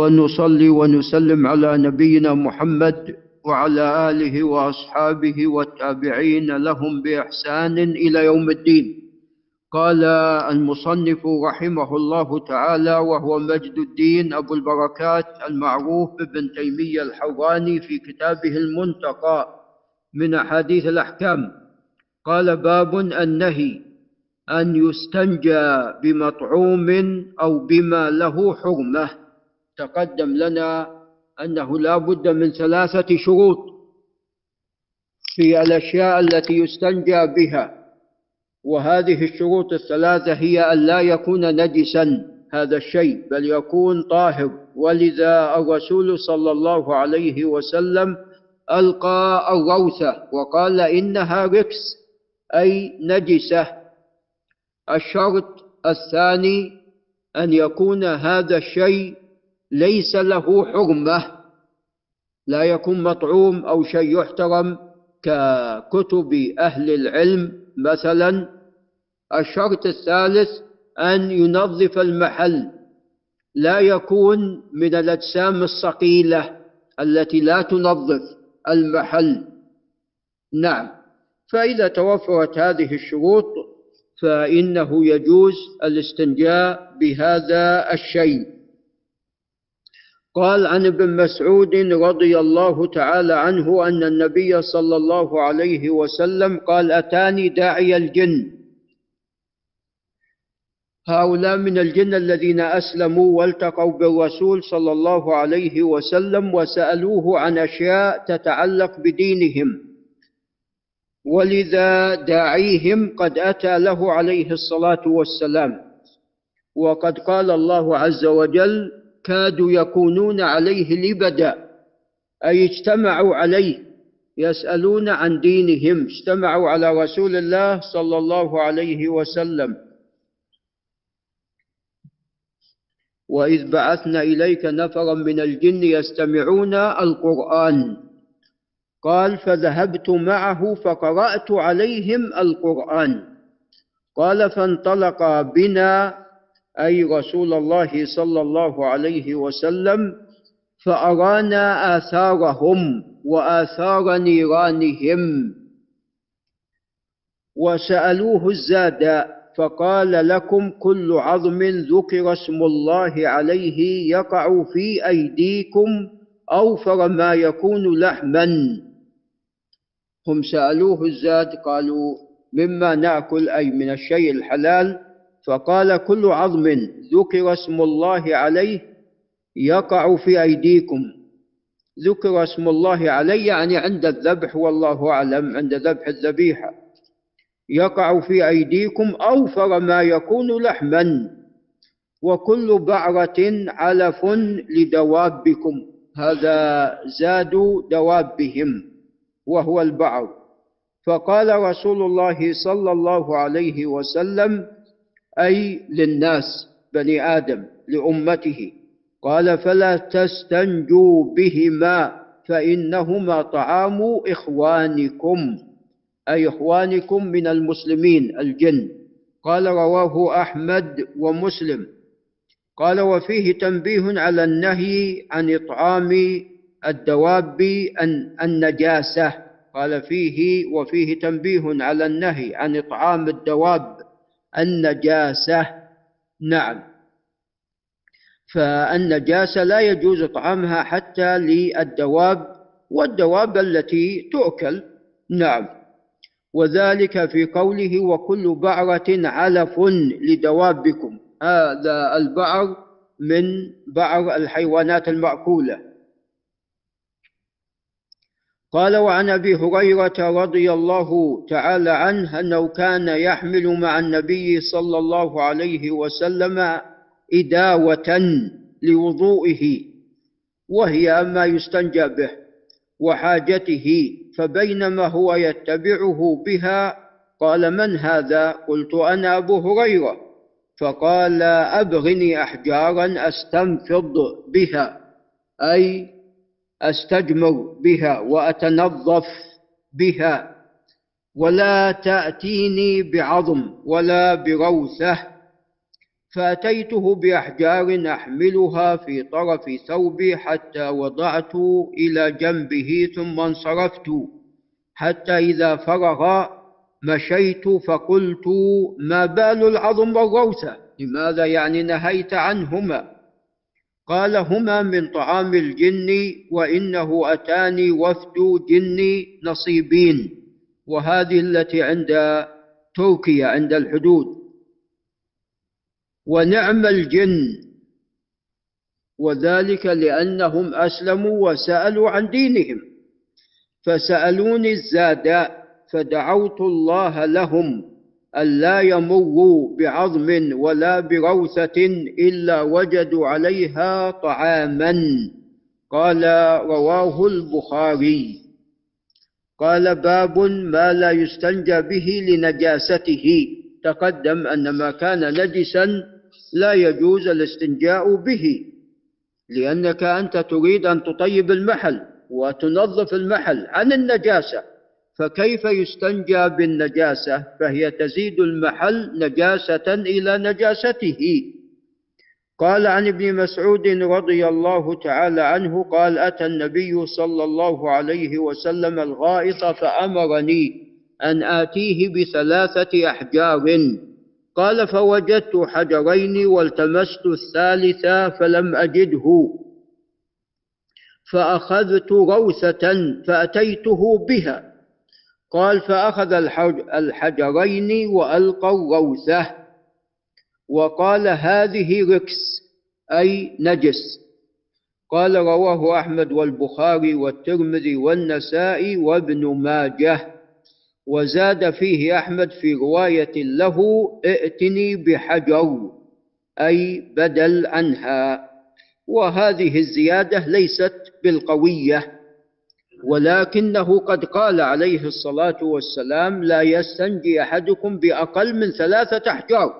ونصلي ونسلم على نبينا محمد وعلى آله وأصحابه والتابعين لهم بإحسان إلى يوم الدين. قال المصنف رحمه الله تعالى وهو مجد الدين أبو البركات المعروف بابن تيمية الحراني في كتابه المنتقى من أحاديث الأحكام. قال باب النهي أن يستنجى بمطعوم أو بما له حرمة. تقدم لنا أنه لا بد من ثلاثة شروط في الأشياء التي يستنجى بها وهذه الشروط الثلاثة هي أن لا يكون نجسا هذا الشيء بل يكون طاهر. ولذا الرسول صلى الله عليه وسلم ألقى الروثة وقال إنها ركس أي نجسة. الشرط الثاني أن يكون هذا الشيء ليس له حرمه لا يكون مطعوم أو شيء يحترم ككتب أهل العلم. مثلا الشرط الثالث أن ينظف المحل لا يكون من الأجسام الصقيله التي لا تنظف المحل. نعم فإذا توفرت هذه الشروط فإنه يجوز الاستنجاء بهذا الشيء. قال عن ابن مسعود رضي الله تعالى عنه أن النبي صلى الله عليه وسلم قال أتاني داعي الجن. هؤلاء من الجن الذين أسلموا والتقوا بالرسول صلى الله عليه وسلم وسألوه عن أشياء تتعلق بدينهم. ولذا داعيهم قد أتى له عليه الصلاة والسلام. وقد قال الله عز وجل كادوا يكونون عليه لبدا أي اجتمعوا عليه يسألون عن دينهم اجتمعوا على رسول الله صلى الله عليه وسلم. وإذ بعثنا إليك نفرا من الجن يستمعون القرآن. قال فذهبت معه فقرأت عليهم القرآن. قال فانطلق بنا أي رسول الله صلى الله عليه وسلم فأرانا آثارهم وآثار نيرانهم. وسألوه الزاد فقال لكم كل عظم ذكر اسم الله عليه يقع في أيديكم أوفر ما يكون لحما. هم سألوه الزاد قالوا مما نأكل أي من الشيء الحلال فقال كل عظم ذكر اسم الله عليه يقع في أيديكم. ذكر اسم الله عليه يعني عند الذبح والله أعلم عند ذبح الذبيحة. يقع في أيديكم أوفر ما يكون لحما. وكل بعرة علف لدوابكم. هذا زاد دوابهم وهو البعر. فقال رسول الله صلى الله عليه وسلم أي للناس بني آدم لأمته. قال فلا تستنجوا بهما فإنهما طعام إخوانكم. أي إخوانكم من المسلمين الجن. قال رواه أحمد ومسلم. قال وفيه تنبيه على النهي عن إطعام الدواب النجاسة. قال فيه وفيه تنبيه على النهي عن إطعام الدواب النجاسة. نعم. فالنجاسة لا يجوز طعامها حتى للدواب والدواب التي تؤكل. نعم. وذلك في قوله وكل بعرة علف لدوابكم. هذا البعر من بعر الحيوانات المأكولة. قال وعن أبي هريرة رضي الله تعالى عنه أنه كان يحمل مع النبي صلى الله عليه وسلم إداوة لوضوئه وهي ما يستنجى به وحاجته فبينما هو يتبعه بها قال من هذا؟ قلت أنا أبو هريرة. فقال أبغني أحجارا أستنفض بها أي استجمر بها وأتنظف بها ولا تأتيني بعظم ولا بروثه فأتيته بأحجار أحملها في طرف ثوبي حتى وضعت إلى جنبه ثم انصرفت. حتى إذا فرغ مشيت فقلت ما بال العظم والروثة لماذا يعني نهيت عنهما؟ قال هما من طعام الجن وإنه أتاني وفد جن نصيبين وهذه التي عند تركيا عند الحدود. ونعم الجن وذلك لأنهم أسلموا وسألوا عن دينهم. فسألوني الزاد فدعوت الله لهم. ألا يمروا بعظم ولا بروثة إلا وجدوا عليها طعاما. قال رواه البخاري. قال باب ما لا يستنجى به لنجاسته. تقدم أن ما كان نجسا لا يجوز الاستنجاء به لأنك أنت تريد أن تطيب المحل وتنظف المحل عن النجاسة. فكيف يستنجى بالنجاسة؟ فهي تزيد المحل نجاسة إلى نجاسته. قال عن ابن مسعود رضي الله تعالى عنه قال أتى النبي صلى الله عليه وسلم الغائط فأمرني أن آتيه بثلاثة أحجار. قال فوجدت حجرين والتمست الثالث فلم أجده. فأخذت روثة فأتيته بها. قال فأخذ الحجرين وألقى الروثة وقال هذه ركس أي نجس. قال رواه أحمد والبخاري والترمذي والنسائي وابن ماجه. وزاد فيه أحمد في رواية له ائتني بحجر أي بدل عنها. وهذه الزيادة ليست بالقوية. ولكنه قد قال عليه الصلاة والسلام لا يستنجي أحدكم بأقل من ثلاثة أحجار.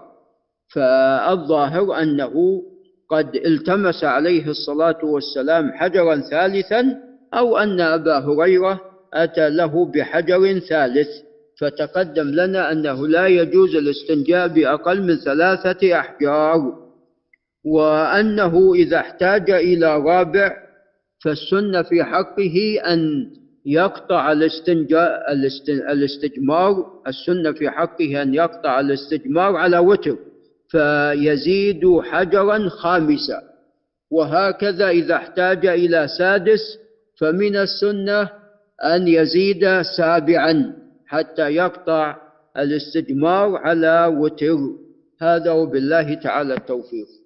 فالظاهر أنه قد التمس عليه الصلاة والسلام حجرا ثالثا أو أن أبا هريرة أتى له بحجر ثالث. فتقدم لنا أنه لا يجوز الاستنجاء بأقل من ثلاثة أحجار. وأنه إذا احتاج إلى رابع فالسنة في حقه أن يقطع الاستنجاء الاستجمار السنة في حقه أن يقطع الاستجمار على وتر فيزيد حجرا خامسا. وهكذا إذا احتاج إلى سادس فمن السنة أن يزيد سابعا حتى يقطع الاستجمار على وتر. هذا وبالله تعالى التوفيق.